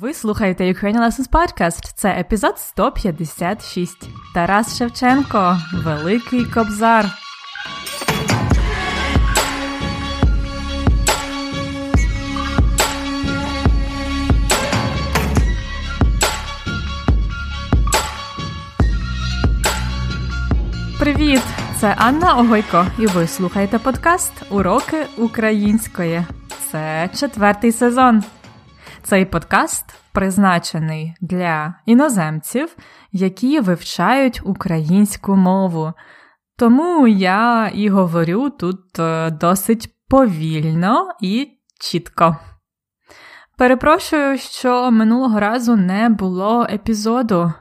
Ви слухаєте Ukrainian Lessons Podcast. Це епізод 156. Тарас Шевченко. Великий Кобзар. Привіт! Це Анна Огойко, і ви слухаєте подкаст Уроки української. Це четвертий сезон. Цей подкаст призначений для іноземців, які вивчають українську мову. Тому я і говорю тут е, досить повільно і чітко. Перепрошую, що минулого разу не було епізоду.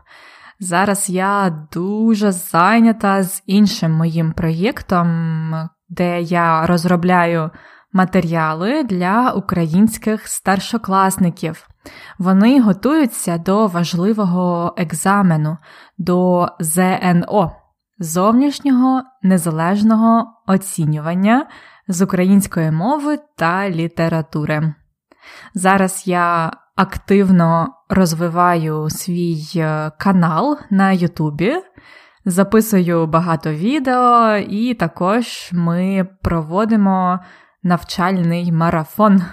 Зараз я дуже зайнята з іншим моїм проєктом, де я розробляю матеріали для українських старшокласників. Вони готуються до важливого екзамену, до ЗНО зовнішнього незалежного оцінювання з української мови та літератури. Зараз я активно розвиваю свій е, канал на Ютубі. Записую багато відео, і також ми проводимо навчальний марафон.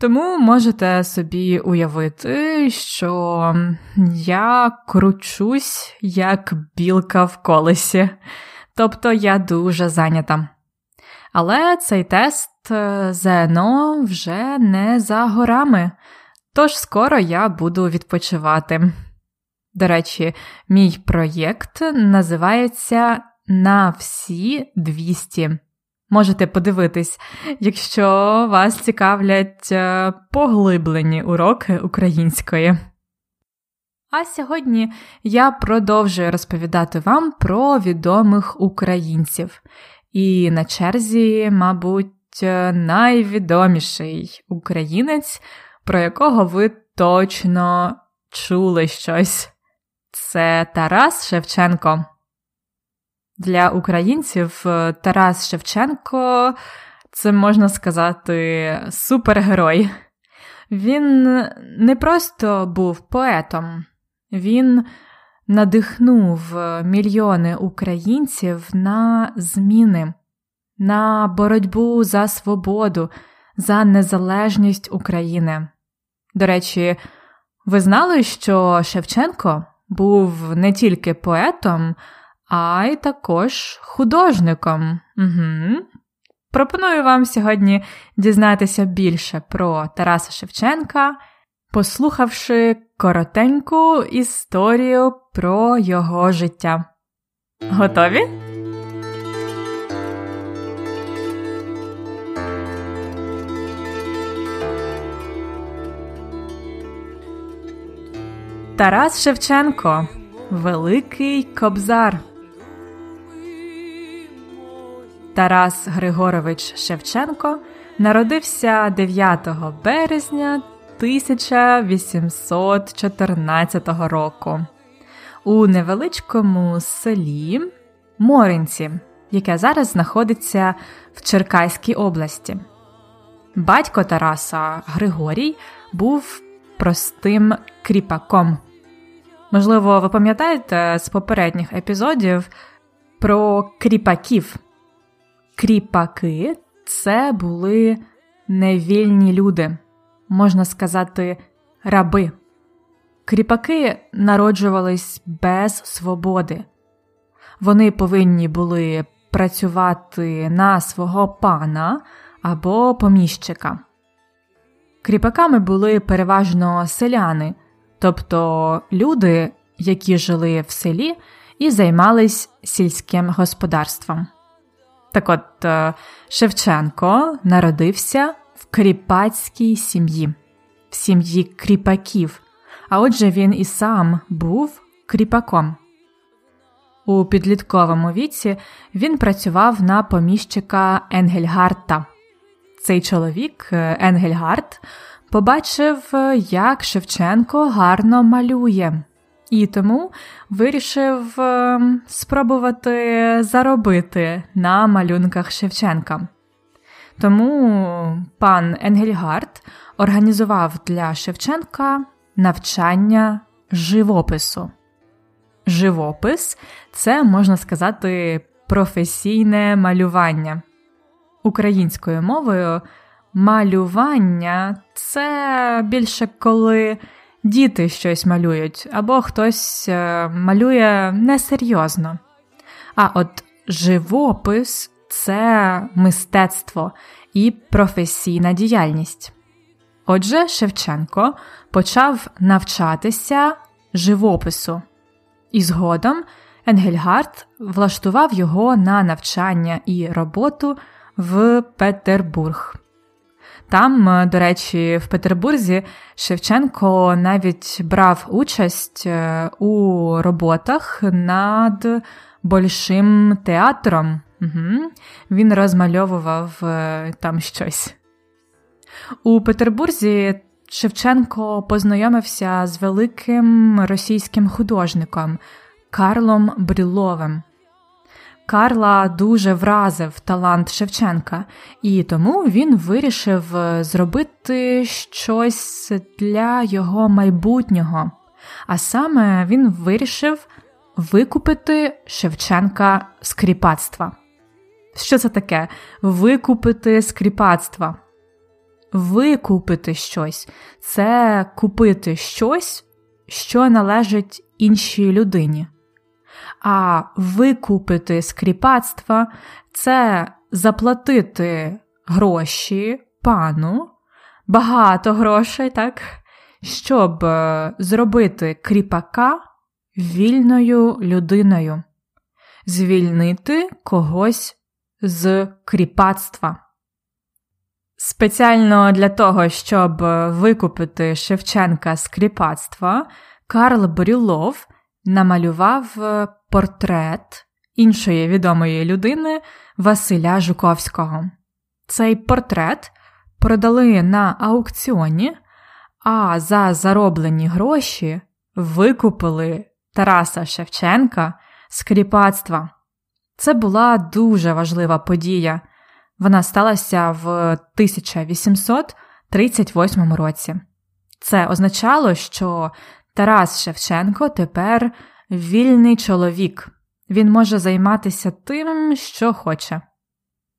Тому можете собі уявити, що я кручусь як білка в колесі, тобто я дуже зайнята. Але цей тест е, ЗНО вже не за горами, тож скоро я буду відпочивати. До речі, мій проєкт називається На всі 200. Можете подивитись, якщо вас цікавлять е, поглиблені уроки української. А сьогодні я продовжую розповідати вам про відомих українців. І на черзі, мабуть, найвідоміший українець, про якого ви точно чули щось. Це Тарас Шевченко. Для українців е, Тарас Шевченко це можна сказати супергерой. Він не просто був поетом, він надихнув мільйони українців на зміни, на боротьбу за свободу, за незалежність України. До речі, ви знали, що Шевченко був не тільки поетом а й також художником. Угу. Пропоную вам сьогодні дізнатися більше про Тараса Шевченка, послухавши коротеньку історію про його життя. Готові? Тарас Шевченко Великий Кобзар. Тарас Григорович Шевченко народився 9 березня 1814 року у невеличкому селі Моринці, яке зараз знаходиться в Черкаській області. Батько Тараса Григорій був простим кріпаком. Можливо, ви пам'ятаєте з попередніх епізодів про кріпаків. Кріпаки це були невільні люди, можна сказати, раби. Кріпаки народжувались без свободи. Вони повинні були працювати на свого пана або поміщика. Кріпаками були переважно селяни, тобто люди, які жили в селі і займались сільським господарством. Так от е, Шевченко народився в кріпацькій сім'ї, в сім'ї кріпаків, а отже, він і сам був кріпаком. У підлітковому віці він працював на поміщика Енгельгарта. Цей чоловік, е, Енгельгард, побачив, е, як Шевченко гарно малює і тому вирішив е, спробувати заробити на малюнках Шевченка. Тому пан Енгельгард організував для Шевченка навчання живопису. Живопис це, можна сказати, професійне малювання. Українською мовою малювання це більше коли діти щось малюють, або хтось е, малює несерйозно. А от живопис це мистецтво і професійна діяльність. Отже, Шевченко почав навчатися живопису, і згодом Енгельгард влаштував його на навчання і роботу в Петербург. Там, е, до речі, в Петербурзі Шевченко навіть брав участь е, у роботах над большим театром. Угу. Він розмальовував е, там щось. У Петербурзі Шевченко познайомився з великим російським художником Карлом Брюловим. Карла дуже вразив талант Шевченка, і тому він вирішив зробити щось для його майбутнього. А саме він вирішив викупити Шевченка скріпацтва. Що це таке? Викупити скріпацтва? Викупити щось це купити щось, що належить іншій людині. А викупити скріпацтва це заплатити гроші пану, багато грошей, так, щоб е, зробити кріпака вільною людиною, звільнити когось з кріпацтва. Спеціально для того, щоб викупити Шевченка з кріпацтва, Карл Брюлов намалював е, портрет іншої відомої людини Василя Жуковського. Цей портрет продали на аукціоні, а за зароблені гроші викупили Тараса Шевченка з кріпацтва. Це була дуже важлива подія. Вона сталася в 1838 році. Це означало, що Тарас Шевченко тепер вільний чоловік, він може займатися тим, що хоче.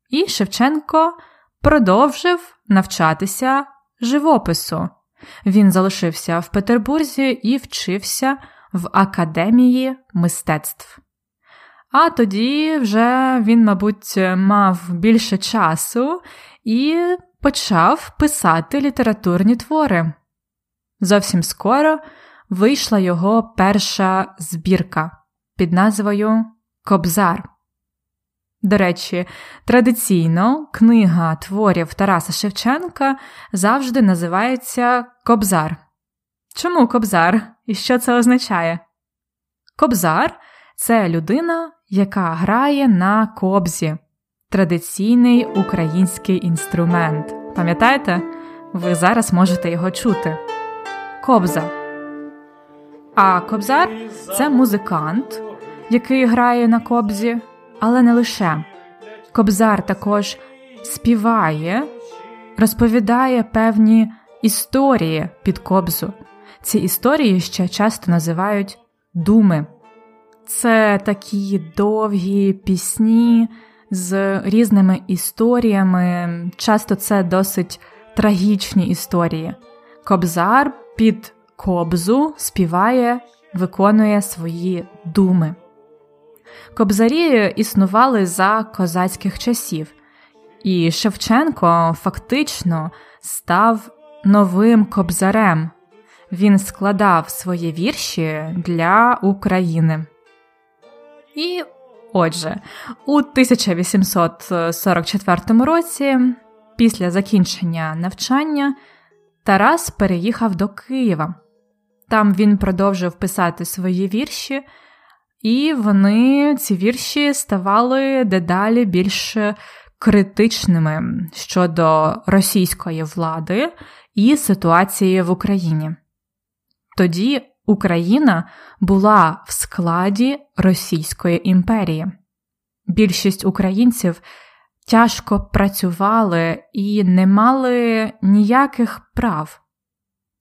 І Шевченко продовжив навчатися живопису. Він залишився в Петербурзі і вчився в Академії мистецтв. А тоді вже він, мабуть, мав більше часу і почав писати літературні твори. Зовсім скоро вийшла його перша збірка під назвою Кобзар. До речі, традиційно книга творів Тараса Шевченка завжди називається Кобзар. Чому Кобзар і що це означає? Кобзар це людина, яка грає на кобзі, традиційний український інструмент. Пам'ятаєте? Ви зараз можете його чути. Кобза. А кобзар це музикант, який грає на кобзі, але не лише. Кобзар також співає, розповідає певні історії під кобзу. Ці історії ще часто називають думи. Це такі довгі пісні з різними історіями, часто це досить трагічні історії. Кобзар під кобзу співає, виконує свої думи. Кобзарі існували за козацьких часів, і Шевченко фактично став новим кобзарем. Він складав свої вірші для України. І отже, у 1844 році, після закінчення навчання, Тарас переїхав до Києва. Там він продовжив писати свої вірші, і вони, ці вірші, ставали дедалі більш критичними щодо російської влади і ситуації в Україні. Тоді Україна була в складі Російської імперії. Більшість українців тяжко працювали і не мали ніяких прав.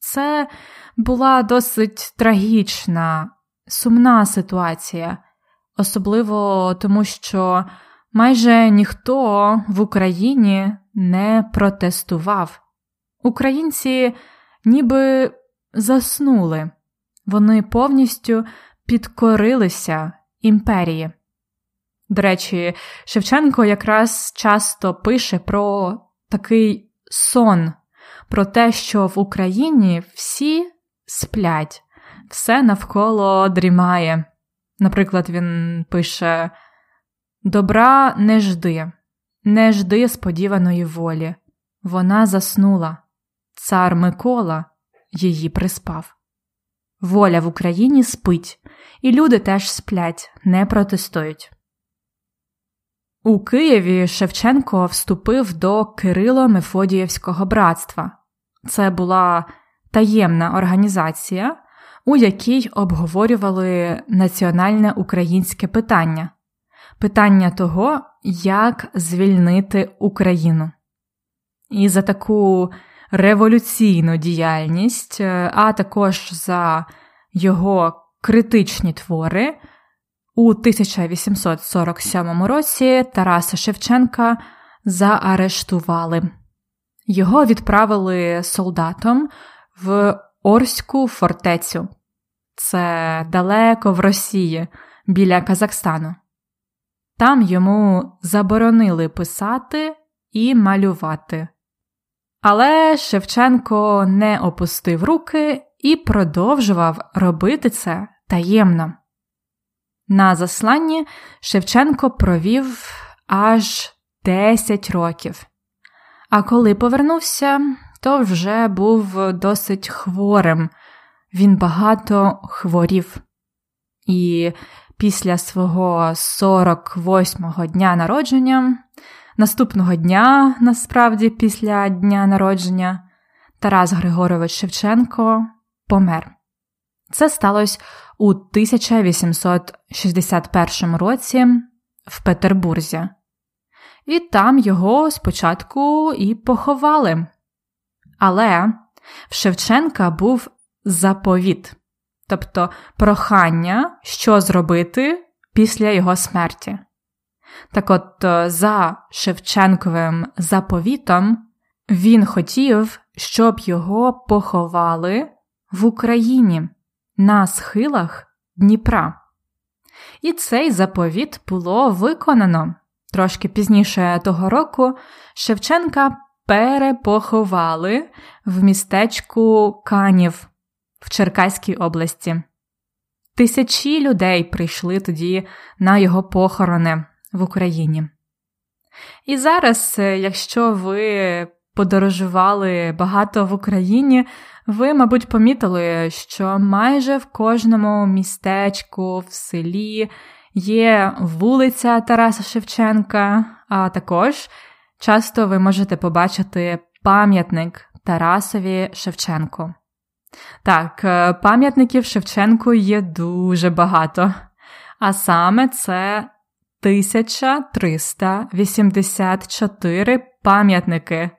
Це була досить трагічна, сумна ситуація, особливо тому, що майже ніхто в Україні не протестував. Українці ніби заснули, вони повністю підкорилися імперії. До речі, Шевченко якраз часто пише про такий сон, про те, що в Україні всі сплять, все навколо дрімає. Наприклад, він пише: Добра не жди, не жди сподіваної волі. Вона заснула. Цар Микола її приспав. Воля в Україні спить, і люди теж сплять, не протестують. У Києві Шевченко вступив до Кирило Мефодіївського братства. Це була таємна організація, у якій обговорювали національне українське питання питання того, як звільнити Україну. І за таку революційну діяльність, а також за його критичні твори. У 1847 році Тараса Шевченка заарештували. Його відправили солдатом в Орську фортецю. Це далеко в Росії, біля Казахстану. Там йому заборонили писати і малювати. Але Шевченко не опустив руки і продовжував робити це таємно. На засланні Шевченко провів аж 10 років. А коли повернувся, то вже був досить хворим, він багато хворів. І після свого 48-го дня народження, наступного дня, насправді, після дня народження, Тарас Григорович Шевченко помер. Це сталося у 1861 році в Петербурзі, і там його спочатку і поховали. Але в Шевченка був заповіт, тобто прохання, що зробити після його смерті. Так от, е, за Шевченковим заповітом, він хотів, щоб його поховали в Україні на схилах Дніпра. І цей заповіт було виконано. Трошки пізніше того року Шевченка перепоховали в містечку Канів в Черкаській області. Тисячі людей прийшли тоді на його похорони в Україні. І зараз, е, якщо ви подорожували багато в Україні, ви, мабуть, помітили, що майже в кожному містечку, в селі є вулиця Тараса Шевченка, а також часто ви можете побачити пам'ятник Тарасові Шевченку. Так, е, пам'ятників Шевченку є дуже багато, а саме це 1384 пам'ятники.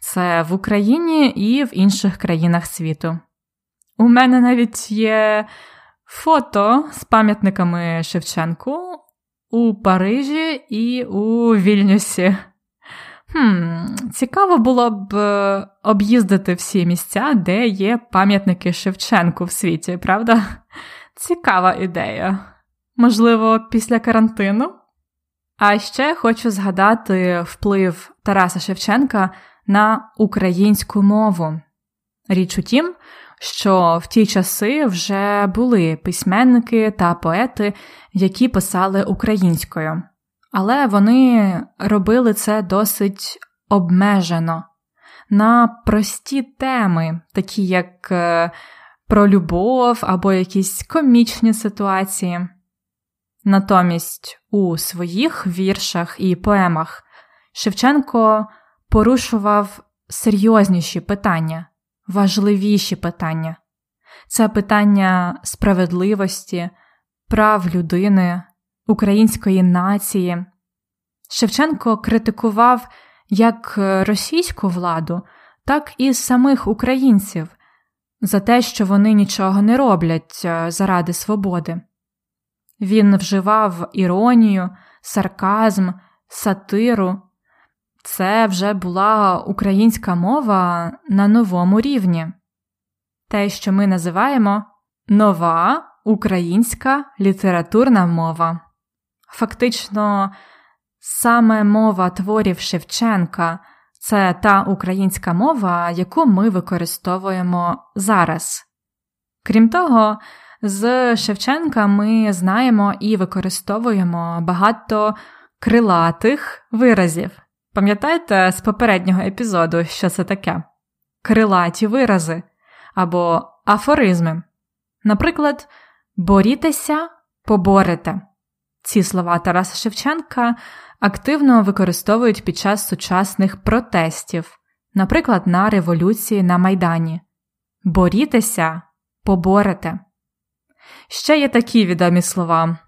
Це в Україні і в інших країнах світу. У мене навіть є фото з пам'ятниками Шевченку у Парижі і у Вільнюсі. Хм, Цікаво було б е, об'їздити всі місця, де є пам'ятники Шевченку в світі, правда? Цікава ідея. Можливо, після карантину? А ще хочу згадати вплив Тараса Шевченка на українську мову. Річ у тім, що в ті часи вже були письменники та поети, які писали українською, але вони робили це досить обмежено. На прості теми, такі як е, про любов або якісь комічні ситуації. Натомість у своїх віршах і поемах Шевченко порушував серйозніші питання, важливіші питання. Це питання справедливості, прав людини, української нації. Шевченко критикував як російську владу, так і самих українців за те, що вони нічого не роблять е, заради свободи. Він вживав іронію, сарказм, сатиру. Це вже була українська мова на новому рівні, те, що ми називаємо нова українська літературна мова. Фактично, саме мова творів Шевченка це та українська мова, яку ми використовуємо зараз. Крім того, з Шевченка ми знаємо і використовуємо багато крилатих виразів. Пам'ятаєте з попереднього епізоду, що це таке? Крилаті вирази або афоризми. Наприклад, борітеся, поборете. Ці слова Тараса Шевченка активно використовують під час сучасних протестів, наприклад, на революції на Майдані. Борітеся, поборете. Ще є такі відомі слова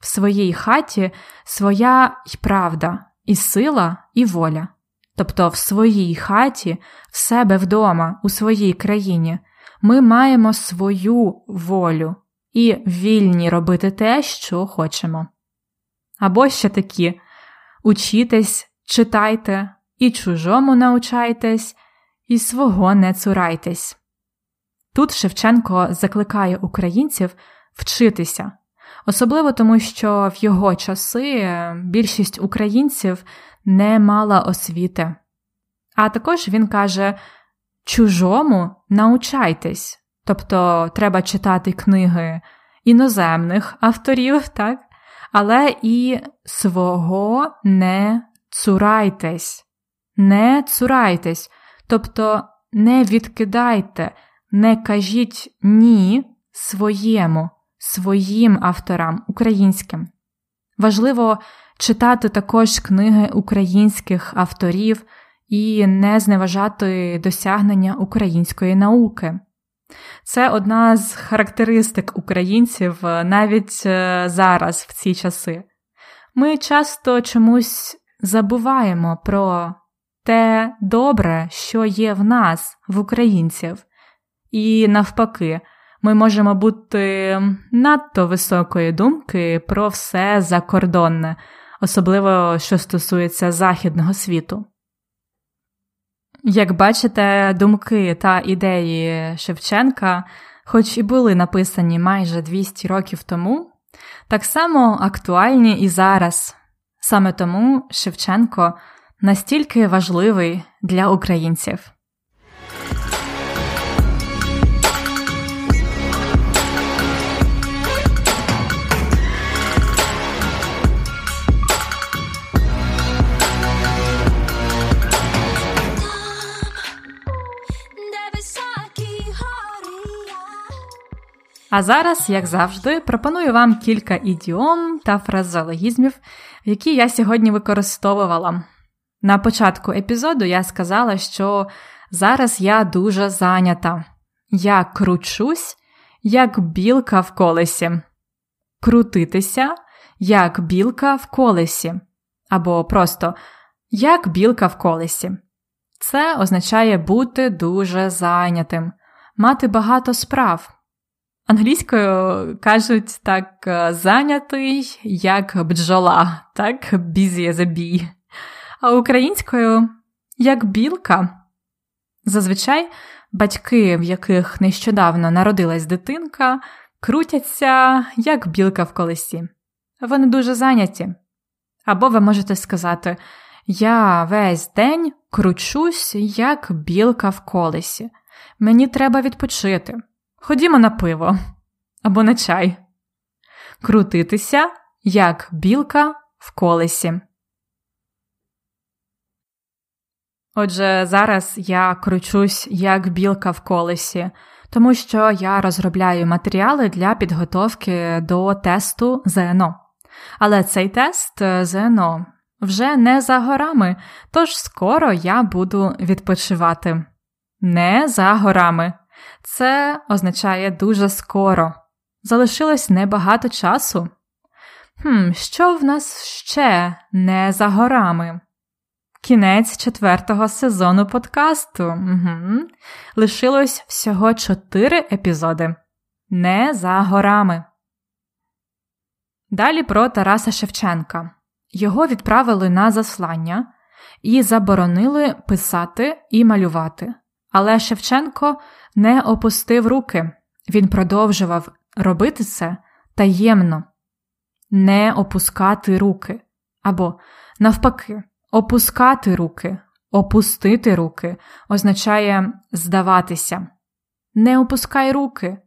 в своїй хаті своя й правда, і сила, і воля. Тобто в своїй хаті, в себе вдома, у своїй країні, ми маємо свою волю і вільні робити те, що хочемо. Або ще такі учітесь, читайте, і чужому научайтесь, і свого не цурайтесь. Тут Шевченко закликає українців вчитися, особливо тому, що в його часи більшість українців не мала освіти. А також він каже чужому научайтесь, тобто треба читати книги іноземних авторів, так? але і свого не цурайтесь, не цурайтесь, тобто не відкидайте, не кажіть ні своєму, своїм авторам українським. Важливо читати також книги українських авторів і не зневажати досягнення української науки. Це одна з характеристик українців навіть е, зараз, в ці часи. Ми часто чомусь забуваємо про те добре, що є в нас, в українців, і навпаки, ми можемо бути надто високої думки про все закордонне, особливо що стосується західного світу. Як бачите, думки та ідеї Шевченка, хоч і були написані майже 200 років тому, так само актуальні і зараз. Саме тому Шевченко настільки важливий для українців. А зараз, як завжди, пропоную вам кілька ідіом та фразологізмів, які я сьогодні використовувала. На початку епізоду я сказала, що зараз я дуже зайнята. Я кручусь, як білка в колесі, крутитися, як білка в колесі, або просто як білка в колесі. Це означає бути дуже зайнятим, мати багато справ. Англійською кажуть так е, зайнятий, як бджола, так, busy as. А українською як білка. Зазвичай батьки, в яких нещодавно народилась дитинка, крутяться як білка в колесі. Вони дуже зайняті. Або ви можете сказати: Я весь день кручусь, як білка в колесі. Мені треба відпочити. Ходімо на пиво або на чай, крутитися, як білка в колесі. Отже, зараз я кручусь як білка в колесі, тому що я розробляю матеріали для підготовки до тесту ЗНО. Але цей тест е, ЗНО вже не за горами, тож скоро я буду відпочивати. Не за горами. Це означає дуже скоро. Залишилось небагато часу. Хм, Що в нас ще не за горами? Кінець четвертого сезону подкасту. Угу. Лишилось всього чотири епізоди. Не за горами. Далі про Тараса Шевченка. Його відправили на заслання і заборонили писати і малювати. Але Шевченко не опустив руки. Він продовжував робити це таємно, не опускати руки. Або, навпаки, опускати руки, опустити руки означає здаватися. Не опускай руки.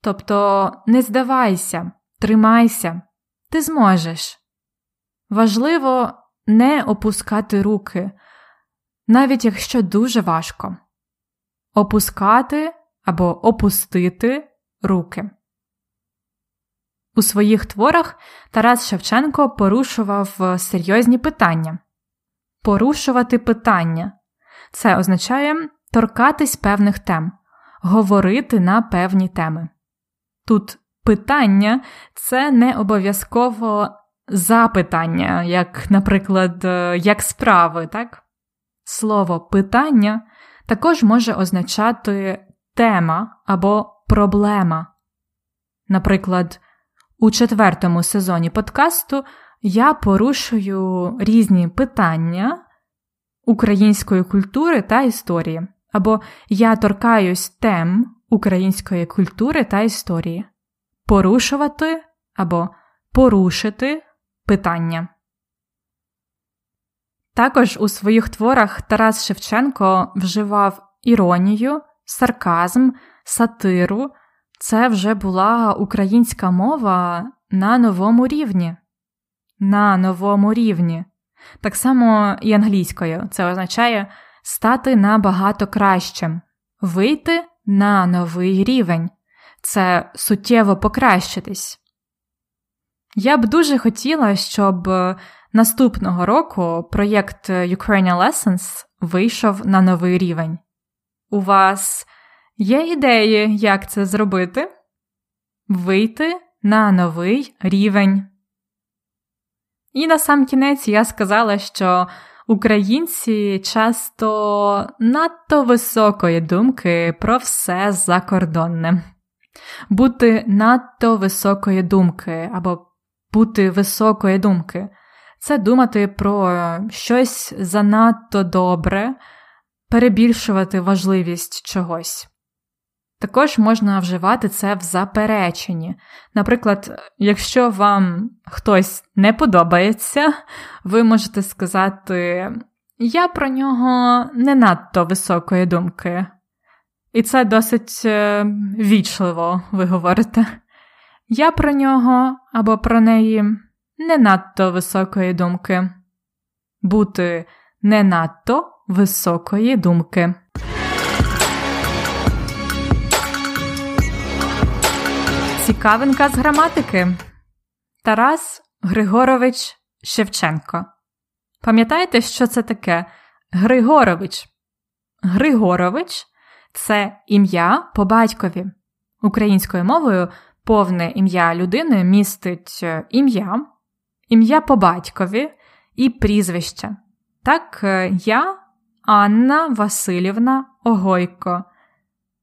Тобто не здавайся, тримайся, ти зможеш. Важливо не опускати руки, навіть якщо дуже важко. Опускати або опустити руки. У своїх творах Тарас Шевченко порушував е, серйозні питання. Порушувати питання це означає торкатись певних тем, говорити на певні теми. Тут питання це не обов'язково запитання, як, наприклад, е, як справи, так? Слово питання також може означати тема або проблема. Наприклад, у четвертому сезоні подкасту я порушую різні питання української культури та історії, або я торкаюсь тем української культури та історії, порушувати або порушити питання. Також у своїх творах Тарас Шевченко вживав іронію, сарказм, сатиру. Це вже була українська мова на новому рівні. На новому рівні. Так само і англійською. Це означає стати набагато кращим, вийти на новий рівень. Це суттєво покращитись. Я б дуже хотіла, щоб наступного року проєкт Ukrainian Lessons вийшов на новий рівень. У вас є ідеї, як це зробити? Вийти на новий рівень. І на сам кінець я сказала, що українці часто надто високої думки про все закордонне. Бути надто високої думки або бути високої думки це думати про щось занадто добре, перебільшувати важливість чогось. Також можна вживати це в запереченні. Наприклад, якщо вам хтось не подобається, ви можете сказати, я про нього не надто високої думки. І це досить е, вічливо, ви говорите. Я про нього або про неї не надто високої думки. Бути не надто високої думки. Цікавинка з граматики Тарас Григорович Шевченко. Пам'ятаєте, що це таке? Григорович. Григорович це ім'я по батькові. Українською мовою повне ім'я людини містить е, ім'я, ім'я по батькові і прізвище. Так, е, я Анна Васильівна Огойко.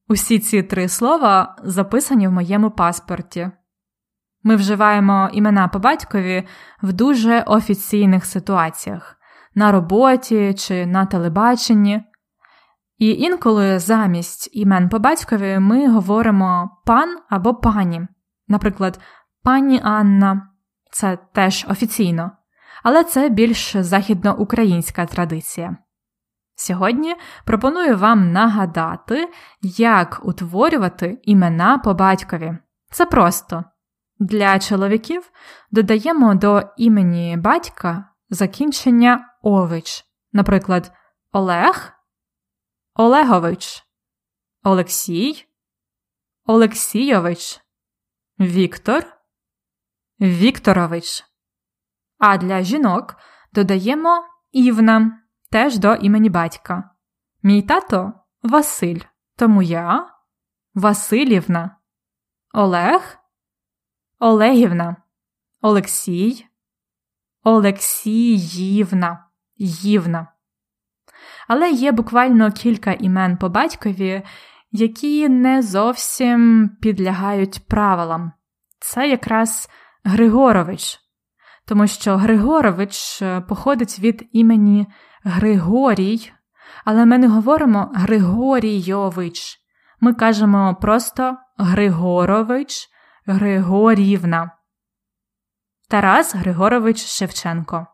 Усі ці три слова записані в моєму паспорті. Ми вживаємо імена по батькові в дуже офіційних ситуаціях на роботі чи на телебаченні. І інколи замість імен по батькові ми говоримо пан або пані. Наприклад, пані Анна це теж офіційно, але це більш західноукраїнська традиція. Сьогодні пропоную вам нагадати, як утворювати імена по батькові. Це просто. Для чоловіків додаємо до імені батька закінчення ович, наприклад, Олег, Олегович, Олексій, Олексійович, Віктор, Вікторович. А для жінок додаємо Івна теж до імені батька. Мій тато Василь, тому я Васильівна, Олег, Олегівна, Олексій, Олексіївна, Ївна. Але є буквально кілька імен по батькові, які не зовсім підлягають правилам. Це якраз Григорович, тому що Григорович е, походить від імені Григорій, але ми не говоримо Григорійович. Ми кажемо просто Григорович Григорівна. Тарас Григорович Шевченко.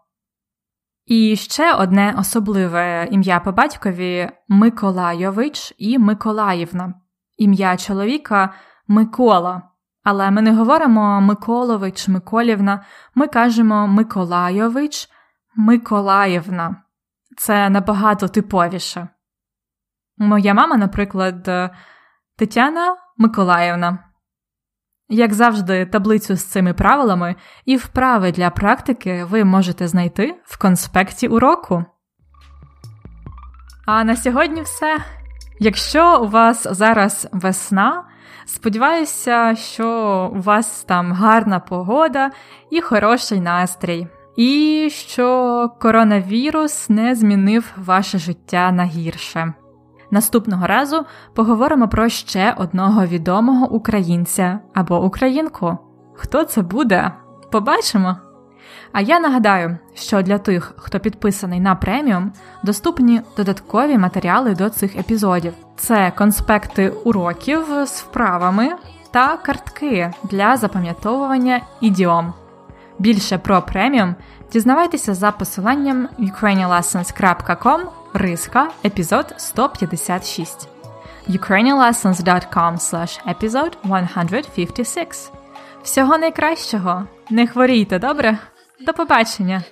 І ще одне особливе ім'я по батькові Миколайович і Миколаївна. Ім'я чоловіка Микола. Але ми не говоримо Миколович, Миколівна, ми кажемо Миколайович, Миколаївна. Це набагато типовіше. Моя мама, наприклад, Тетяна Миколаївна. Як завжди, таблицю з цими правилами і вправи для практики ви можете знайти в конспекті уроку. А на сьогодні все. Якщо у вас зараз весна, сподіваюся, що у вас там гарна погода і хороший настрій, і що коронавірус не змінив ваше життя на гірше. Наступного разу поговоримо про ще одного відомого українця або українку. Хто це буде? Побачимо! А я нагадаю, що для тих, хто підписаний на преміум, доступні додаткові матеріали до цих епізодів: це конспекти уроків з вправами та картки для запам'ятовування ідіом. Більше про преміум дізнавайтеся за посиланням ukrainianlessons.com риска епізод 156 ukrainianlessons.com slash episode 156 Всього найкращого! Не хворійте, добре? До побачення!